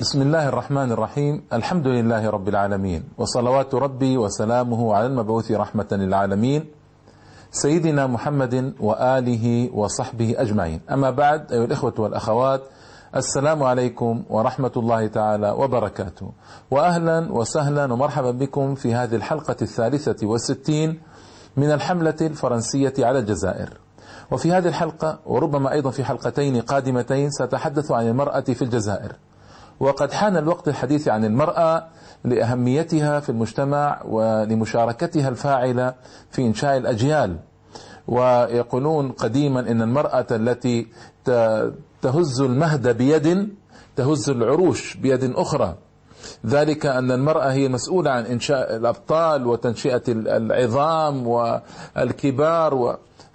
بسم الله الرحمن الرحيم الحمد لله رب العالمين وصلوات ربي وسلامه على المبعوث رحمة للعالمين سيدنا محمد وآله وصحبه أجمعين أما بعد أيها الإخوة والأخوات السلام عليكم ورحمة الله تعالى وبركاته وأهلا وسهلا ومرحبا بكم في هذه الحلقة الثالثة والستين من الحملة الفرنسية على الجزائر وفي هذه الحلقة وربما أيضا في حلقتين قادمتين سأتحدث عن المرأة في الجزائر وقد حان الوقت الحديث عن المرأة لأهميتها في المجتمع ولمشاركتها الفاعلة في إنشاء الأجيال. ويقولون قديما إن المرأة التي تهز المهد بيد تهز العروش بيد أخرى. ذلك أن المرأة هي مسؤولة عن إنشاء الأبطال وتنشئة العظام والكبار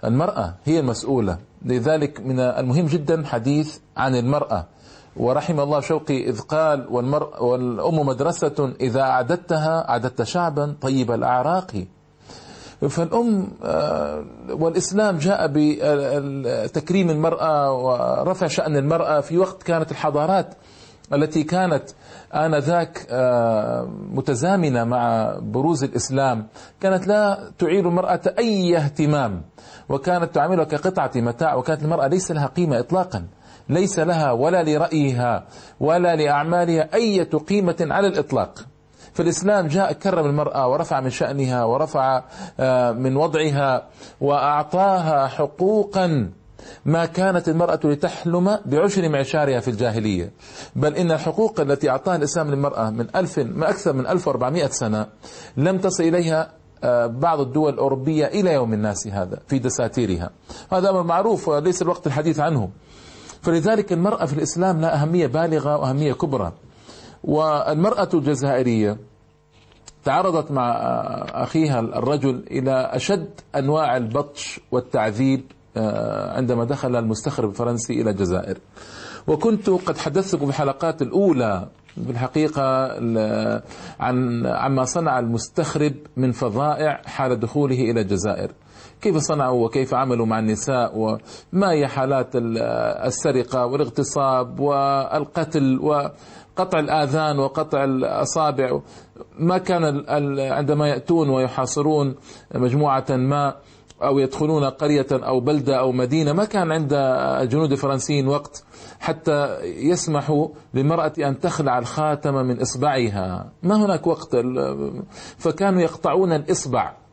والمرأة هي المسؤولة. لذلك من المهم جدا حديث عن المرأة. ورحم الله شوقي إذ قال والمرأة والأم مدرسة إذا أعددتها أعددت شعبا طيب الأعراق. فالأم والإسلام جاء بتكريم المرأة ورفع شأن المرأة في وقت كانت الحضارات التي كانت آنذاك متزامنة مع بروز الإسلام. كانت لا تعير المرأة أي اهتمام وكانت تعاملها كقطعة متاع وكانت المرأة ليس لها قيمة إطلاقا. ليس لها ولا لرأيها ولا لأعمالها أي قيمة على الإطلاق. فالإسلام جاء كرم المرأة ورفع من شأنها ورفع من وضعها وأعطاها حقوقا ما كانت المرأة لتحلم بعشر معشارها في الجاهلية. بل إن الحقوق التي أعطاها الإسلام للمرأة من ألف ما أكثر من 1400 سنة لم تصل إليها بعض الدول الأوروبية إلى يوم الناس هذا في دساتيرها. هذا أمر معروف وليس الوقت الحديث عنه. فلذلك المرأة في الإسلام لها أهمية بالغة وأهمية كبرى. والمرأة الجزائرية تعرضت مع أخيها الرجل إلى أشد أنواع البطش والتعذيب عندما دخل المستخرب الفرنسي إلى الجزائر. وكنت قد حدثتكم في الحلقات الأولى في الحقيقة عن عما صنع المستخرب من فظائع حال دخوله إلى الجزائر. كيف صنعوا وكيف عملوا مع النساء وما هي حالات السرقة والاغتصاب والقتل وقطع الآذان وقطع الأصابع؟ ما كان عندما يأتون ويحاصرون مجموعة ما أو يدخلون قرية أو بلدة أو مدينة ما كان عند الجنود الفرنسيين وقت حتى يسمحوا للمرأة أن تخلع الخاتم من إصبعها؟ ما هناك وقت فكانوا يقطعون الإصبع.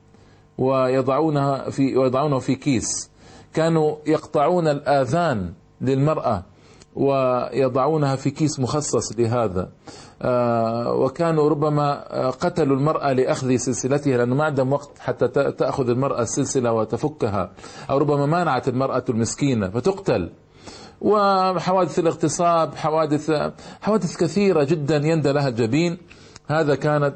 ويضعونها في ويضعونه في كيس. كانوا يقطعون الآذان للمرأة ويضعونها في كيس مخصص لهذا. وكانوا ربما قتلوا المرأة لأخذ سلسلتها لأنه ما عندهم وقت حتى تأخذ المرأة السلسلة وتفكها. أو ربما منعت المرأة المسكينة فتقتل. وحوادث الاغتصاب حوادث حوادث كثيرة جدا يندى لها الجبين. هذا كانت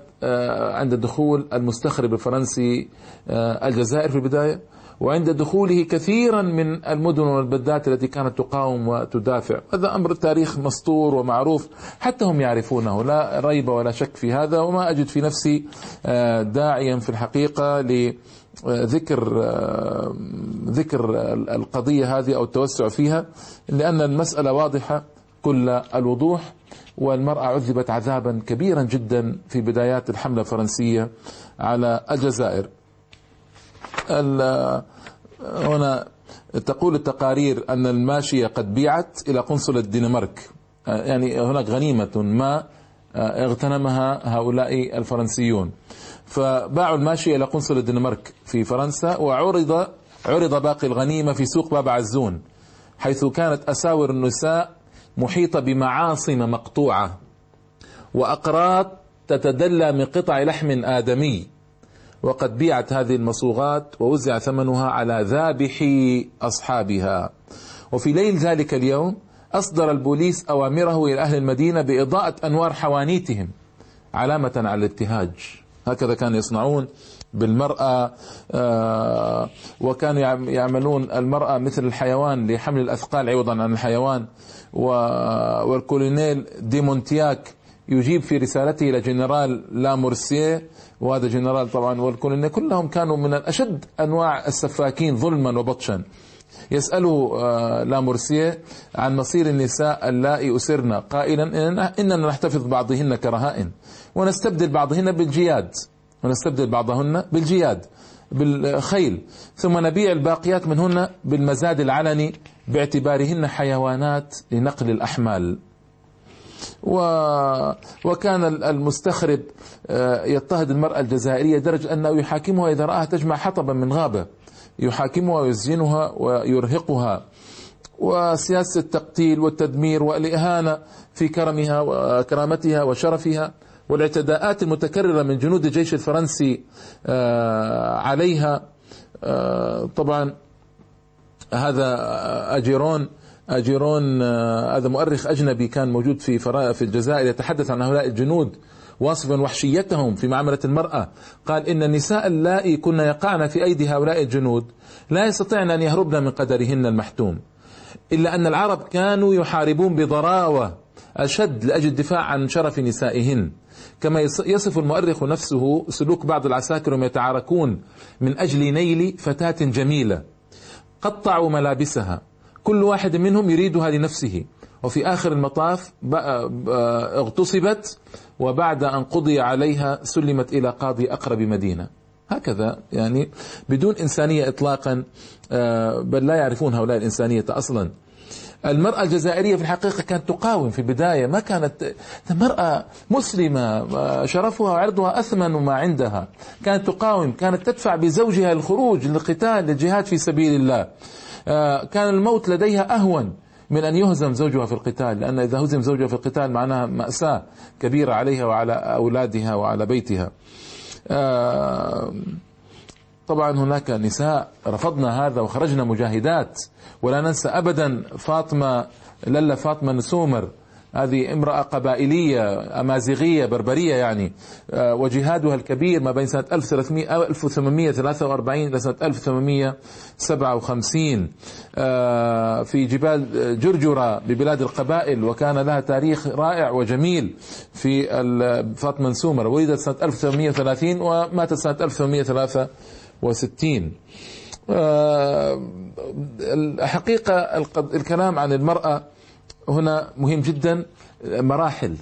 عند دخول المستخرب الفرنسي الجزائر في البداية وعند دخوله كثيرا من المدن والبلدات التي كانت تقاوم وتدافع. هذا أمر تاريخ مسطور ومعروف حتى هم يعرفونه. لا ريب ولا شك في هذا وما أجد في نفسي داعيا في الحقيقة لذكر ذكر القضية هذه أو التوسع فيها لأن المسألة واضحة كل الوضوح. والمرأة عذبت عذابا كبيرا جدا في بدايات الحملة الفرنسية على الجزائر. هنا تقول التقارير أن الماشية قد بيعت إلى قنصل الدنمارك. يعني هناك غنيمة ما اغتنمها هؤلاء الفرنسيون. فباعوا الماشية إلى قنصل الدنمارك في فرنسا وعرض عرض باقي الغنيمة في سوق باب عزون حيث كانت أساور النساء محيطة بمعاصم مقطوعة. وأقراط تتدلى من قطع لحم آدمي. وقد بيعت هذه المصوغات ووزع ثمنها على ذابح أصحابها. وفي ليل ذلك اليوم أصدر البوليس أوامره إلى أهل المدينة بإضاءة أنوار حوانيتهم علامة على الابتهاج. هكذا كانوا يصنعون بالمرأة وكانوا يعملون المرأة مثل الحيوان لحمل الأثقال عوضا عن الحيوان. والكولونيل ديمونتياك يجيب في رسالته إلى جنرال لامورسيه وهذا جنرال طبعا والكولونيل كلهم كانوا من أشد أنواع السفاكين ظلما وبطشا. يسأله آه، لامورسيه عن مصير النساء اللائي أسرن قائلا إننا نحتفظ بعضهن كرهائن. ونستبدل بعضهن بالجياد. ونستبدل بعضهن بالجياد بالخيل. ثم نبيع الباقيات منهن بالمزاد العلني. باعتبارهن حيوانات لنقل الأحمال. و... وكان المستخرب آه، يضطهد المرأة الجزائرية درجة أنه يحاكمها إذا رآها تجمع حطبا من غابة يحاكمها ويسجنها ويرهقها. وسياسة التقتيل والتدمير والإهانة في كرمها وكرامتها وشرفها والاعتداءات المتكررة من جنود الجيش الفرنسي آه، عليها. آه، طبعا هذا أجيرون أجيرون آه، هذا مؤرخ أجنبي كان موجود في في الجزائر يتحدث عن هؤلاء الجنود واصفا وحشيتهم في معاملة المرأة. قال إن النساء اللائي كن يقعن في أيدي هؤلاء الجنود لا يستطيعن أن يهربن من قدرهن المحتوم إلا أن العرب كانوا يحاربون بضراوة أشد لأجل الدفاع عن شرف نسائهن. كما يصف المؤرخ نفسه سلوك بعض العساكر وهم يتعاركون من أجل نيل فتاة جميلة. قطعوا ملابسها. كل واحد منهم يريدها لنفسه. وفي آخر المطاف اغتصبت وبعد أن قضي عليها سلمت إلى قاضي أقرب مدينة. هكذا يعني بدون إنسانية إطلاقا آه، بل لا يعرفون هؤلاء الإنسانية أصلا. المرأة الجزائرية في الحقيقة كانت تقاوم في البداية ما كانت مرأة مسلمة شرفها وعرضها أثمن ما عندها. كانت تقاوم كانت تدفع بزوجها الخروج للقتال للجهاد في سبيل الله. آه، كان الموت لديها أهون من أن يهزم زوجها في القتال لأن إذا هزم زوجها في القتال معناها مأساة كبيرة عليها وعلى أولادها وعلى بيتها. آه، طبعا هناك نساء رفضنا هذا وخرجنا مجاهدات. ولا ننسى أبدا فاطمة للا فاطمة نسومر. هذه امرأة قبائلية أمازيغية بربرية يعني. آه، وجهادها الكبير ما بين سنة 1843 إلى سنة 1857 آه، في جبال جرجرة ببلاد القبائل وكان لها تاريخ رائع وجميل في فاطمة نسومر. ولدت سنة 1830 وماتت سنة 1863 الحقيقة الكلام عن المرأة هنا مهم جدا مراحل.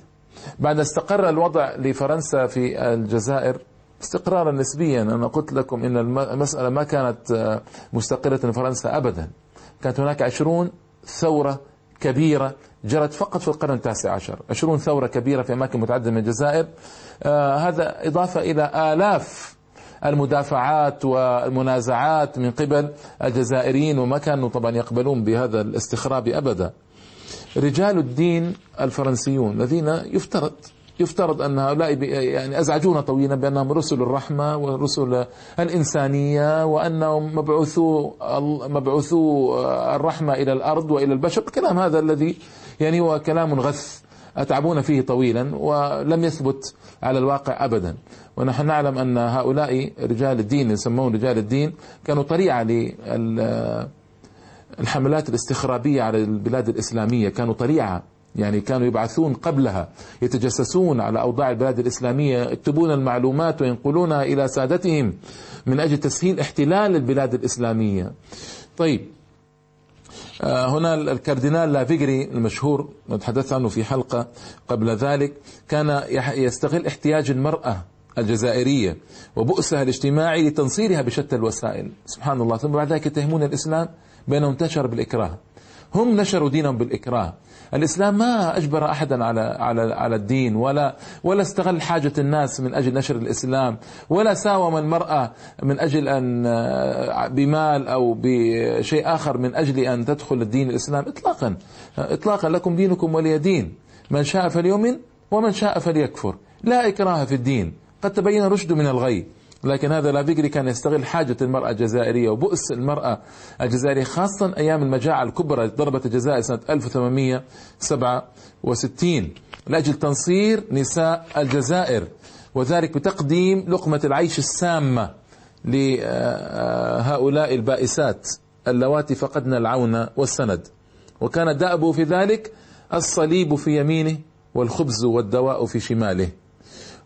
بعد استقر الوضع لفرنسا في الجزائر استقرارا نسبيا أنا قلت لكم إن المسألة ما كانت مستقرة في فرنسا ابدا. كانت هناك عشرون ثورة كبيرة جرت فقط في القرن التاسع عشر. عشرون ثورة كبيرة في أماكن متعددة من الجزائر. آه هذا إضافة إلى آلاف المدافعات والمنازعات من قبل الجزائريين وما كانوا طبعا يقبلون بهذا الاستخراب ابدا. رجال الدين الفرنسيون الذين يفترض يفترض أن هؤلاء يعني أزعجونا طويلا بأنهم رسل الرحمة ورسل الإنسانية وأنهم مبعوثو مبعوثو الرحمة إلى الأرض وإلى البشر. الكلام هذا الذي يعني هو كلام غث. أتعبون فيه طويلا ولم يثبت على الواقع ابدا. ونحن نعلم أن هؤلاء رجال الدين يسمون رجال الدين كانوا طريعة لل الحملات الاستخرابية على البلاد الإسلامية. كانوا طريعة يعني كانوا يبعثون قبلها يتجسسون على أوضاع البلاد الإسلامية يكتبون المعلومات وينقلونها إلى سادتهم من أجل تسهيل احتلال البلاد الإسلامية. طيب هنا الكاردينال لافيجري المشهور تحدثت عنه في حلقة قبل ذلك كان يستغل احتياج المرأة الجزائرية وبؤسها الاجتماعي لتنصيرها بشتى الوسائل. سبحان الله. ثم بعد ذلك يتهمون الإسلام بأنه انتشر بالإكراه. هم نشروا دينهم بالإكراه. الإسلام ما أجبر أحدا على على على الدين ولا ولا استغل حاجة الناس من أجل نشر الإسلام ولا ساوم المرأة من أجل أن بمال أو بشيء آخر من أجل أن تدخل الدين الإسلام. إطلاقا إطلاقا لكم دينكم ولي دين. من شاء فليؤمن ومن شاء فليكفر. لا إكراه في الدين. قد تبين رشد من الغي. لكن هذا لا فيجري كان يستغل حاجة المرأة الجزائرية وبؤس المرأة الجزائرية خاصة أيام المجاعة الكبرى ضربت الجزائر سنة 1867 لأجل تنصير نساء الجزائر وذلك بتقديم لقمة العيش السامة لهؤلاء البائسات اللواتي فقدن العون والسند. وكان دأبه في ذلك الصليب في يمينه والخبز والدواء في شماله.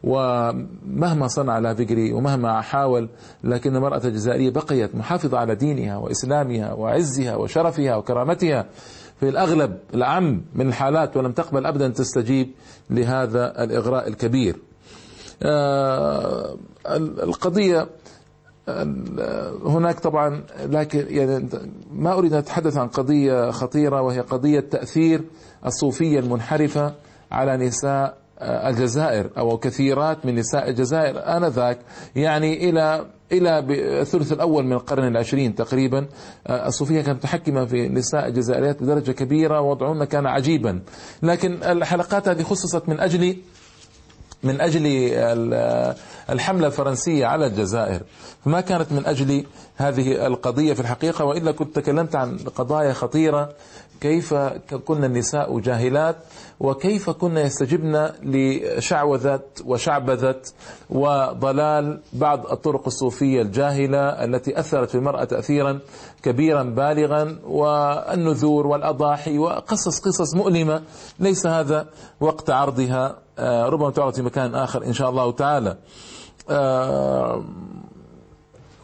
ومهما صنع لافيجري ومهما حاول لكن المرأة الجزائرية بقيت محافظة على دينها وإسلامها وعزها وشرفها وكرامتها. في الأغلب الأعم من الحالات ولم تقبل أبدا تستجيب لهذا الإغراء الكبير. آه، القضية هناك طبعا لكن يعني ما أريد أن أتحدث عن قضية خطيرة وهي قضية تأثير الصوفية المنحرفة على نساء الجزائر أو كثيرات من نساء الجزائر آنذاك يعني إلى إلى الثلث الأول من القرن العشرين تقريبا. الصوفية كانت متحكمه في نساء الجزائريات بدرجه كبيرة ووضعهن كان عجيبا. لكن الحلقات هذه خصصت من أجل من أجل الحملة الفرنسية على الجزائر. فما كانت من أجل هذه القضية في الحقيقة وإلا كنت تكلمت عن قضايا خطيرة كيف كنا النساء جاهلات وكيف كنا يستجبن لشعوذة وشعبذة وضلال بعض الطرق الصوفية الجاهلة التي أثرت في المرأة تأثيرا كبيرا بالغا والنذور والأضاحي وقصص قصص مؤلمة. ليس هذا وقت عرضها. آه، ربما تعرض في مكان آخر إن شاء الله تعالى. آه،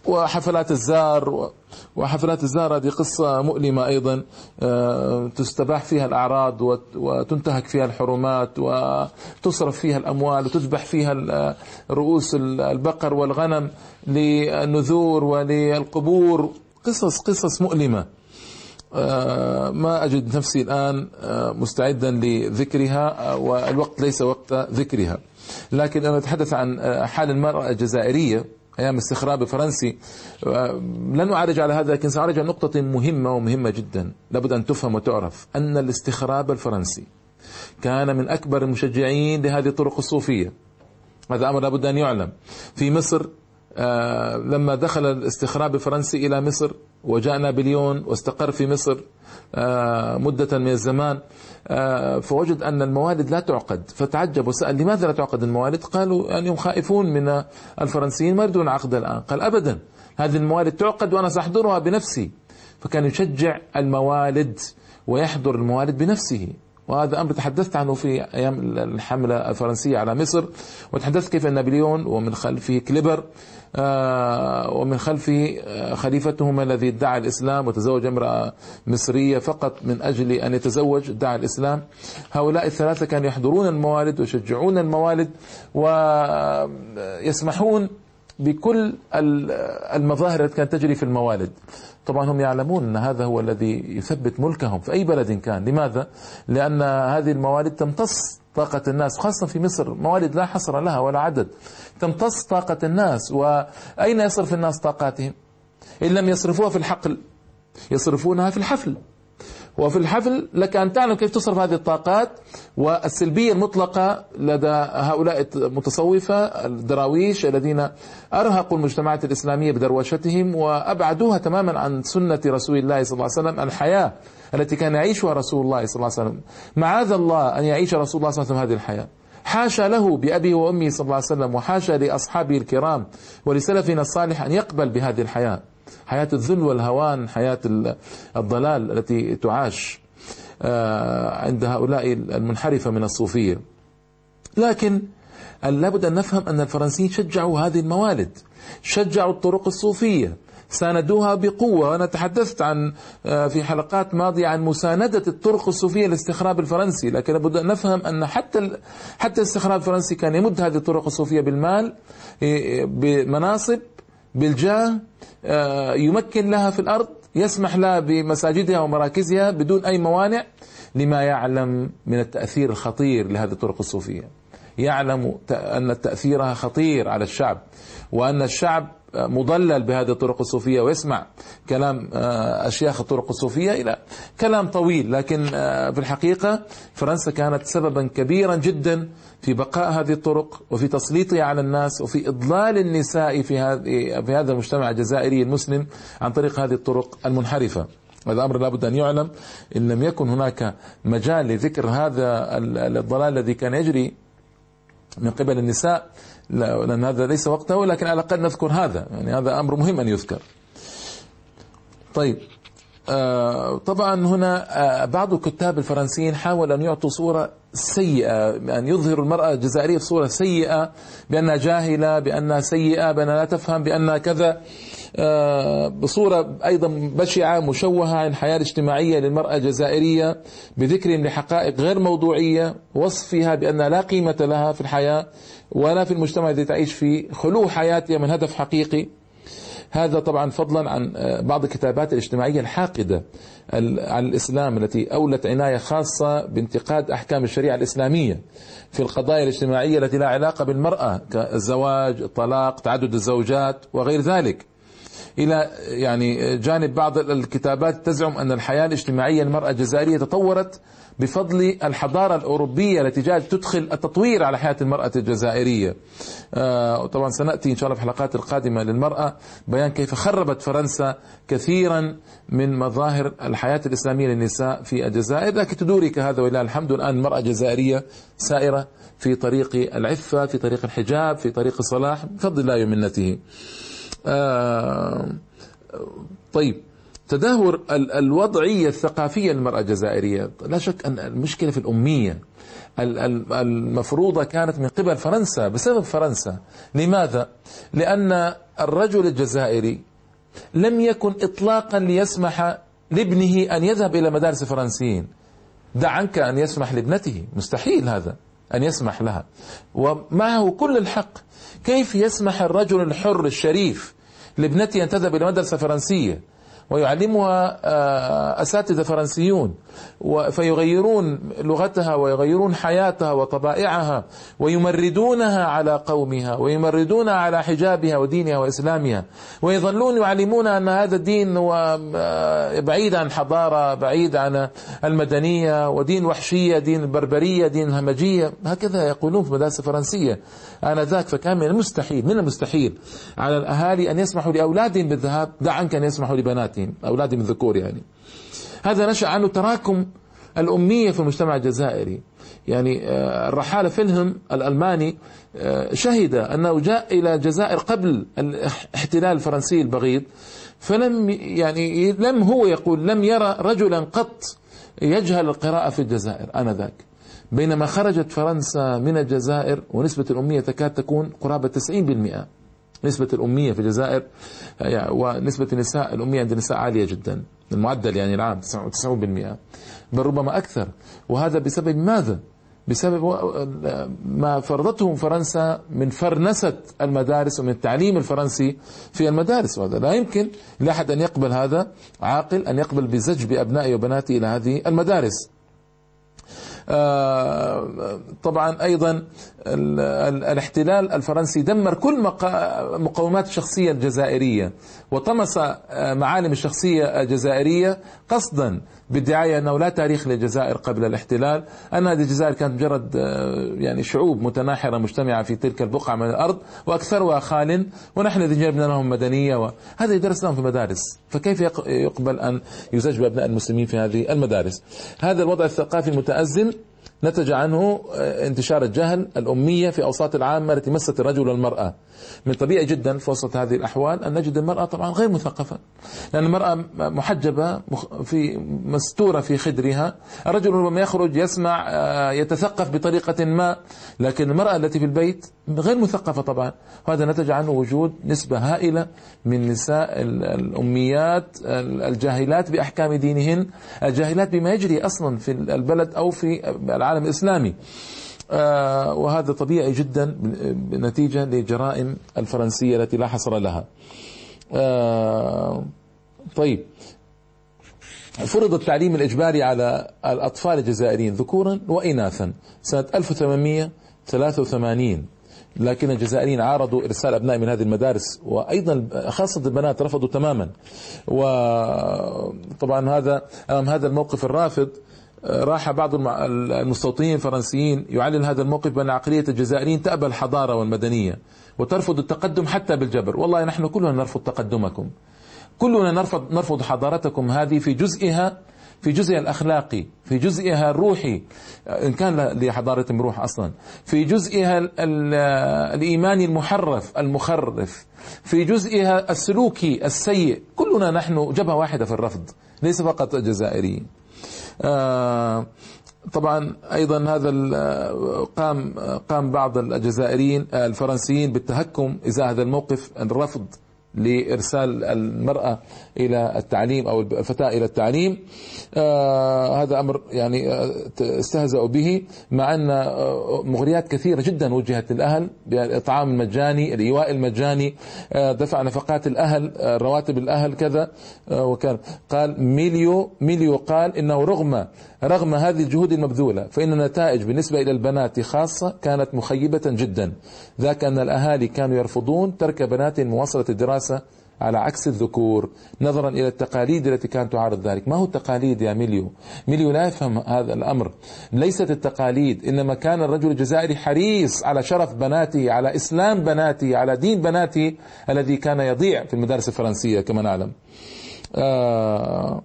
وحفلات الزار وحفلات الزار هذه قصة مؤلمة أيضا آه، تستباح فيها الأعراض وتنتهك فيها الحرمات وتصرف فيها الأموال وتذبح فيها رؤوس البقر والغنم للنذور وللقبور. قصص قصص مؤلمة. آه، ما أجد نفسي الآن آه، مستعدا لذكرها والوقت ليس وقت ذكرها. لكن أنا أتحدث عن حال المرأة الجزائرية. أيام الاستخراب الفرنسي لن أعرج على هذا لكن سأعرج على نقطة مهمة ومهمة جدا. لابد أن تفهم وتعرف أن الاستخراب الفرنسي كان من أكبر المشجعين لهذه الطرق الصوفية. هذا أمر لابد أن يعلم. في مصر آه، لما دخل الاستخراب الفرنسي إلى مصر وجاء نابليون واستقر في مصر آه، مدة من الزمان. آه، فوجد أن الموالد لا تعقد. فتعجب وسأل لماذا لا تعقد الموالد؟ قالوا أنهم خائفون من الفرنسيين ما يريدون عقد الآن. قال أبدا هذه الموالد تعقد وأنا سأحضرها بنفسي. فكان يشجع الموالد ويحضر الموالد بنفسه. وهذا أمر تحدثت عنه في أيام الحملة الفرنسية على مصر وتحدثت كيف نابليون ومن خلفه كليبر آه، ومن خلفه آه، خليفتهما الذي ادعى الإسلام وتزوج امرأة مصرية فقط من أجل أن يتزوج ادعى الإسلام. هؤلاء الثلاثة كانوا يحضرون الموالد ويشجعون الموالد ويسمحون بكل المظاهر التي كانت تجري في الموالد. طبعا هم يعلمون أن هذا هو الذي يثبت ملكهم في أي بلد كان. لماذا؟ لأن هذه الموالد تمتص طاقة الناس خاصة في مصر. موالد لا حصر لها ولا عدد. تمتص طاقة الناس. وأين يصرف الناس طاقاتهم؟ إن لم يصرفوها في الحقل يصرفونها في الحفل. وفي الحفل لك أن تعلم كيف تصرف هذه الطاقات والسلبية المطلقة لدى هؤلاء المتصوفة الدراويش الذين أرهقوا المجتمعات الإسلامية بدروشتهم وأبعدوها تماما عن سنة رسول الله صلى الله عليه وسلم الحياة التي كان يعيشها رسول الله صلى الله عليه وسلم. معاذ الله أن يعيش رسول الله صلى الله عليه وسلم هذه الحياة. حاشا له بأبيه وأمه صلى الله عليه وسلم وحاشا لأصحابه الكرام ولسلفنا الصالح أن يقبل بهذه الحياة. حياة الذل والهوان حياة الضلال التي تعاش آه، عند هؤلاء المنحرفة من الصوفية. لكن لابد أن نفهم أن الفرنسيين شجعوا هذه الموالد شجعوا الطرق الصوفية ساندوها بقوة. وأنا تحدثت عن آه، في حلقات ماضية عن مساندة الطرق الصوفية للاستخراب الفرنسي لكن لابد أن نفهم أن حتى حتى الاستخراب الفرنسي كان يمد هذه الطرق الصوفية بالمال بمناصب بالجاه آه، يمكن لها في الأرض يسمح لها بمساجدها ومراكزها بدون أي موانع لما يعلم من التأثير الخطير لهذه الطرق الصوفية. يعلم أن تأثيرها خطير على الشعب وأن الشعب مضلل بهذه الطرق الصوفية ويسمع كلام آه، أشياخ الطرق الصوفية إلى كلام طويل لكن آه، في الحقيقة فرنسا كانت سببا كبيرا جدا في بقاء هذه الطرق وفي تسليطها على الناس وفي إضلال النساء في هذا المجتمع الجزائري المسلم عن طريق هذه الطرق المنحرفة. هذا أمر لابد أن يعلم إن لم يكن هناك مجال لذكر هذا الضلال الذي كان يجري من قبل النساء لأن هذا ليس وقته ولكن على الأقل نذكر هذا. يعني هذا أمر مهم أن يذكر. طيب آه، طبعا هنا آه، بعض الكتاب الفرنسيين حاول أن يعطوا صورة سيئة أن يظهروا المرأة الجزائرية بصورة سيئة بأنها جاهلة بأنها سيئة بأنها لا تفهم بأنها كذا. آه، بصورة أيضا بشعة مشوهة عن الحياة الاجتماعية للمرأة الجزائرية بذكرهم لحقائق غير موضوعية وصفها بأنها لا قيمة لها في الحياة. ولا في المجتمع الذي تعيش فيه خلو حياتها من هدف حقيقي. هذا طبعا فضلا عن آه، بعض الكتابات الاجتماعية الحاقدة على الإسلام التي أولت عناية خاصة بانتقاد أحكام الشريعة الإسلامية في القضايا الاجتماعية التي لا علاقة بالمرأة كالزواج الطلاق تعدد الزوجات وغير ذلك. إلى يعني جانب بعض الكتابات تزعم أن الحياة الاجتماعية للمرأة الجزائرية تطورت بفضل الحضارة الأوروبية التي جاءت تدخل التطوير على حياة المرأة الجزائرية. آه طبعا سنأتي إن شاء الله في الحلقات القادمة للمرأة بيان كيف خربت فرنسا كثيرا من مظاهر الحياة الإسلامية للنساء في الجزائر. لكن تدورك هذا ولله الحمد الآن المرأة الجزائرية سائرة في طريق العفة في طريق الحجاب في طريق الصلاح بفضل الله ومنته. طيب. تدهور الوضعية الثقافية للمرأة الجزائرية. لا شك أن المشكلة في الأمية. المفروضة كانت من قبل فرنسا. بسبب فرنسا. لماذا؟ لأن الرجل الجزائري لم يكن إطلاقا ليسمح لابنه أن يذهب إلى مدارس الفرنسيين دع عنك أن يسمح لابنته. مستحيل هذا. أن يسمح لها. ومعه كل الحق. كيف يسمح الرجل الحر الشريف لابنته أن تذهب إلى مدرسة فرنسية. ويعلمها آه، أساتذة فرنسيون فيغيرون لغتها ويغيرون حياتها وطبائعها ويمردونها على قومها ويمردونها على حجابها ودينها وإسلامها. ويظلون يعلمون أن هذا الدين هو آه، بعيد عن حضارة بعيد عن المدنية ودين وحشية دين البربرية دين الهمجية هكذا يقولون في المدارس الفرنسية آنذاك فكان من المستحيل من المستحيل على الأهالي أن يسمحوا لأولادهم بالذهاب دع عنك أن يسمحوا لبناتهم أولادهم الذكور يعني. هذا نشأ عنه تراكم الأمية في المجتمع الجزائري. يعني آه، الرحالة فيلهم الألماني آه، شهد أنه جاء إلى الجزائر قبل الاحتلال الفرنسي البغيض فلم يعني لم هو يقول لم يرى رجلا قط يجهل القراءة في الجزائر آنذاك. بينما خرجت فرنسا من الجزائر ونسبة الأمية تكاد تكون قرابة 90% نسبة الأمية في الجزائر يعني ونسبة النساء الأمية عند النساء عالية جدا المعدل يعني العام 90% بل ربما أكثر. وهذا بسبب ماذا؟ بسبب ما فرضته فرنسا من فرنسة المدارس ومن التعليم الفرنسي في المدارس وهذا. لا يمكن لأحد أن يقبل هذا عاقل أن يقبل بزج بأبنائه وبناته إلى هذه المدارس. طبعا أيضا الاحتلال الفرنسي دمر كل مقومات الشخصية الجزائرية وطمس آه، معالم الشخصية الجزائرية قصدا بالدعايه أنه لا تاريخ للجزائر قبل الاحتلال. أن هذه الجزائر كانت مجرد آه، يعني شعوب متناحرة مجتمعة في تلك البقعة من الأرض وأكثرها خال ونحن الذين جبنا لهم مدنية وهذا يدرس لهم في المدارس. فكيف يقبل أن يزج بابناء المسلمين في هذه المدارس؟ هذا الوضع الثقافي المتأزم. نتج عنه آه، انتشار الجهل الأمية في أوساط العامة التي مست الرجل والمرأة. من طبيعي جدا في وسط هذه الأحوال أن نجد المرأة طبعا غير مثقفة. لأن المرأة محجبة في مستورة في خدرها. الرجل ربما يخرج يسمع آه، يتثقف بطريقة ما. لكن المرأة التي في البيت غير مثقفة طبعا. وهذا نتج عنه وجود نسبة هائلة من نساء الأميات الجاهلات بأحكام دينهن. الجاهلات بما يجري أصلا في البلد أو في العالم الإسلامي. آه، وهذا طبيعي جدا نتيجة لجرائم الفرنسية التي لا حصر لها. آه، طيب. فرض التعليم الإجباري على الأطفال الجزائريين ذكورا وإناثا. سنة 1883 لكن الجزائريين عارضوا إرسال أبناء من هذه المدارس وأيضا خاصة البنات رفضوا تماما. وطبعا هذا أمام هذا الموقف الرافض راح بعض المستوطنين الفرنسيين يعلن هذا الموقف بأن عقلية الجزائريين تأبى الحضارة والمدنية وترفض التقدم حتى بالجبر. والله نحن كلنا نرفض تقدمكم. كلنا نرفض نرفض حضارتكم هذه في جزئها في جزئها الأخلاقي في جزئها الروحي إن كان لحضارة روح أصلا. في جزئها الإيماني المحرف المخرف. في جزئها السلوكي السيء. كلنا نحن جبهة واحدة في الرفض ليس فقط الجزائريين. طبعا أيضا هذا قام قام بعض الجزائريين الفرنسيين بالتهكم إزاء هذا الموقف الرفض لإرسال المرأة إلى التعليم أو الفتاة إلى التعليم. آه هذا أمر يعني آه، استهزأوا به مع أن آه، مغريات كثيرة جدا وجهت للأهل بالاطعام المجاني الإيواء المجاني دفع نفقات الأهل رواتب الأهل كذا وكان قال ميليو ميليو قال إنه رغم رغم هذه الجهود المبذولة فإن النتائج بالنسبة إلى البنات خاصة كانت مخيبة جدا ذاك ان الأهالي كانوا يرفضون ترك بناتهم مواصلة الدراسة على عكس الذكور نظرا إلى التقاليد التي كانت تعارض ذلك، ما هو التقاليد يا ميليو؟ ميليو لا يفهم هذا الأمر، ليست التقاليد إنما كان الرجل الجزائري حريص على شرف بناته، على إسلام بناته، على دين بناته الذي كان يضيع في المدارس الفرنسية كما نعلم. آه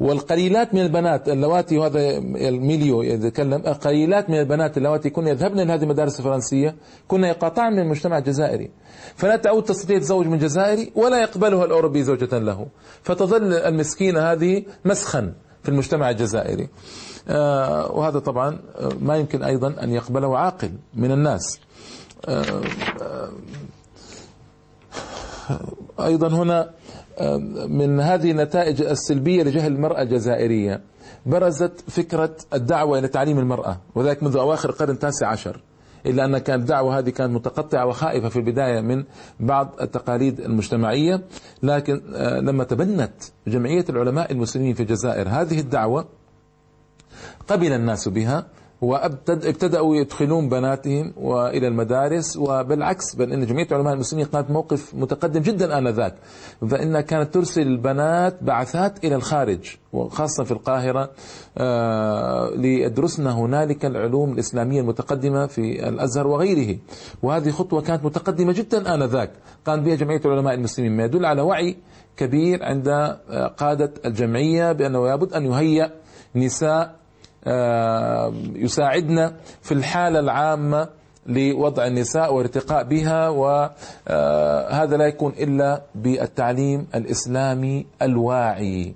والقليلات من البنات اللواتي وهذا الميليو يتكلم قليلات من البنات اللواتي كن يذهبن إلى هذه المدارس الفرنسية كن يقاطعن من المجتمع الجزائري فلا تعود تستطيع تتزوج من جزائري ولا يقبلها الأوروبي زوجة له. فتظل المسكينة هذه مسخا في المجتمع الجزائري. آه وهذا طبعا ما يمكن أيضا أن يقبله عاقل من الناس. آه آه أيضا هنا من هذه النتائج السلبية لجهل المرأة الجزائرية. برزت فكرة الدعوة إلى تعليم المرأة وذلك منذ أواخر القرن التاسع عشر إلا أن كانت الدعوة هذه كانت متقطعة وخائفة في البداية من بعض التقاليد المجتمعية. لكن آه، لما تبنت جمعية العلماء المسلمين في الجزائر هذه الدعوة قبل الناس بها وابتدأوا يدخلون بناتهم وإلى المدارس وبالعكس بل إن جمعيه علماء المسلمين كانت موقف متقدم جدا آنذاك. فإنها كانت ترسل البنات بعثات إلى الخارج وخاصة في القاهرة آه، ليدرسن هنالك العلوم الإسلامية المتقدمة في الأزهر وغيره. وهذه خطوة كانت متقدمة جدا آنذاك. قام بها جمعية العلماء المسلمين. ما يدل على وعي كبير عند آه، قادة الجمعية بأنه لابد أن يهيأ نساء يساعدنا في الحالة العامة لوضع النساء وارتقاء بها وهذا لا يكون إلا بالتعليم الإسلامي الواعي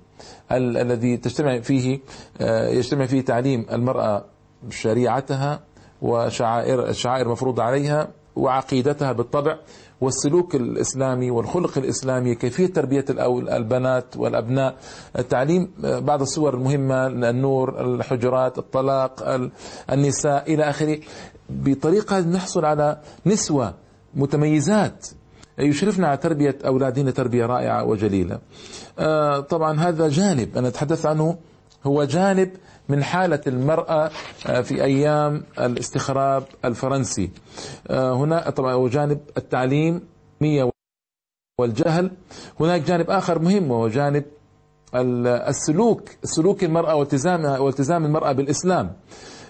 الذي تجتمع فيه آه، يجتمع فيه تعليم المرأة شريعتها وشعائر الشعائر المفروضة عليها وعقيدتها بالطبع والسلوك الإسلامي والخلق الإسلامي كيفية تربية البنات والأبناء. التعليم بعض الصور المهمة النور الحجرات الطلاق النساء إلى آخره. بطريقة نحصل على نسوة متميزات يشرفن على تربية أولادنا تربية رائعة وجليلة. آه، طبعا هذا جانب أنا أتحدث عنه هو جانب من حالة المرأة آه، في أيام الاستخراب الفرنسي. آه، هنا طبعا وجانب التعليم والجهل. هناك جانب آخر مهم وهو جانب السلوك سلوك المرأة والتزامها والتزام المرأة بالإسلام.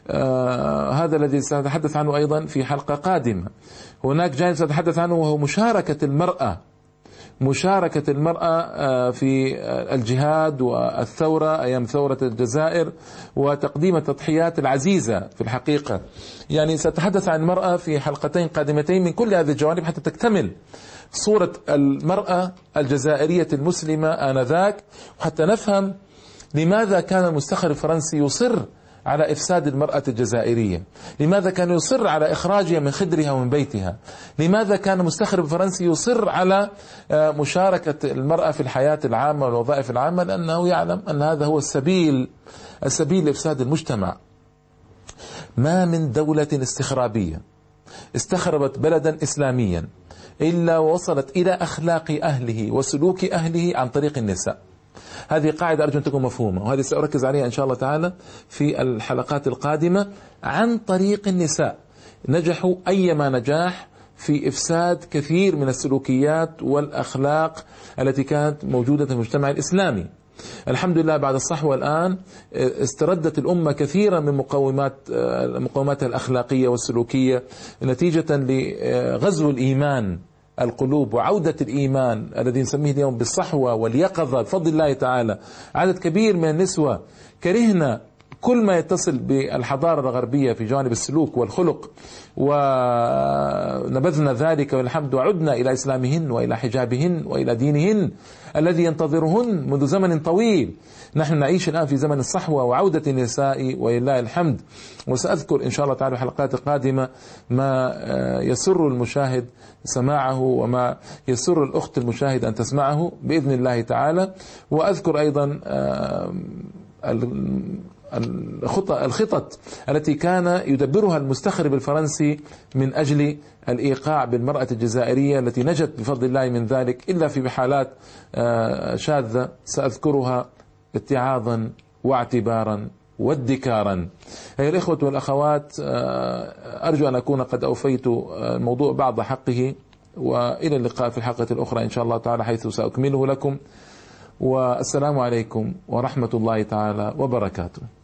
آه هذا الذي سنتحدث عنه أيضا في حلقة قادمة. هناك جانب سنتحدث عنه وهو مشاركة المرأة مشاركة المرأة آه، في الجهاد والثورة أيام ثورة الجزائر وتقديم التضحيات العزيزة في الحقيقة. يعني سأتحدث عن المرأة في حلقتين قادمتين من كل هذه الجوانب حتى تكتمل صورة المرأة الجزائرية المسلمة آنذاك وحتى نفهم لماذا كان المستخرج الفرنسي يصر على إفساد المرأة الجزائرية. لماذا كان يصر على إخراجها من خدرها ومن بيتها؟ لماذا كان مستخرب فرنسي يصر على آه، مشاركة المرأة في الحياة العامة والوظائف العامة؟ لأنه يعلم أن هذا هو السبيل السبيل لإفساد المجتمع. ما من دولة استخرابية استخربت بلدا إسلاميا إلا ووصلت إلى أخلاق أهله وسلوك أهله عن طريق النساء. هذه قاعدة أرجو أن تكون مفهومة وهذه سأركز عليها إن شاء الله تعالى في الحلقات القادمة عن طريق النساء. نجحوا أيما نجاح في إفساد كثير من السلوكيات والأخلاق التي كانت موجودة في المجتمع الإسلامي. الحمد لله بعد الصحوة الآن استردت الأمة كثيرا من مقومات مقوماتها الأخلاقية والسلوكية نتيجة لغزو الإيمان القلوب وعودة الإيمان الذي نسميه اليوم بالصحوة واليقظة بفضل الله تعالى. عدد كبير من النسوة كرهنا كل ما يتصل بالحضارة الغربية في جانب السلوك والخلق ونبذنا ذلك والحمد وعدنا إلى إسلامهن وإلى حجابهن وإلى دينهن الذي ينتظرهن منذ زمن طويل. نحن نعيش الآن في زمن الصحوة وعودة النساء ولله الحمد. وسأذكر إن شاء الله تعالى في الحلقات القادمة ما آه، يسر المشاهد سماعه وما يسر الأخت المشاهد أن تسمعه بإذن الله تعالى. وأذكر أيضا آه، الخطط التي كان يدبرها المستخرب الفرنسي من أجل الإيقاع بالمرأة الجزائرية التي نجت بفضل الله من ذلك إلا في حالات آه، شاذة. سأذكرها اتعاظا واعتبارا وادكارا. أيها الإخوة والأخوات آه، أرجو أن أكون قد أوفيت الموضوع بعض حقه وإلى اللقاء في الحلقة الأخرى إن شاء الله تعالى حيث سأكمله لكم. والسلام عليكم ورحمة الله تعالى وبركاته.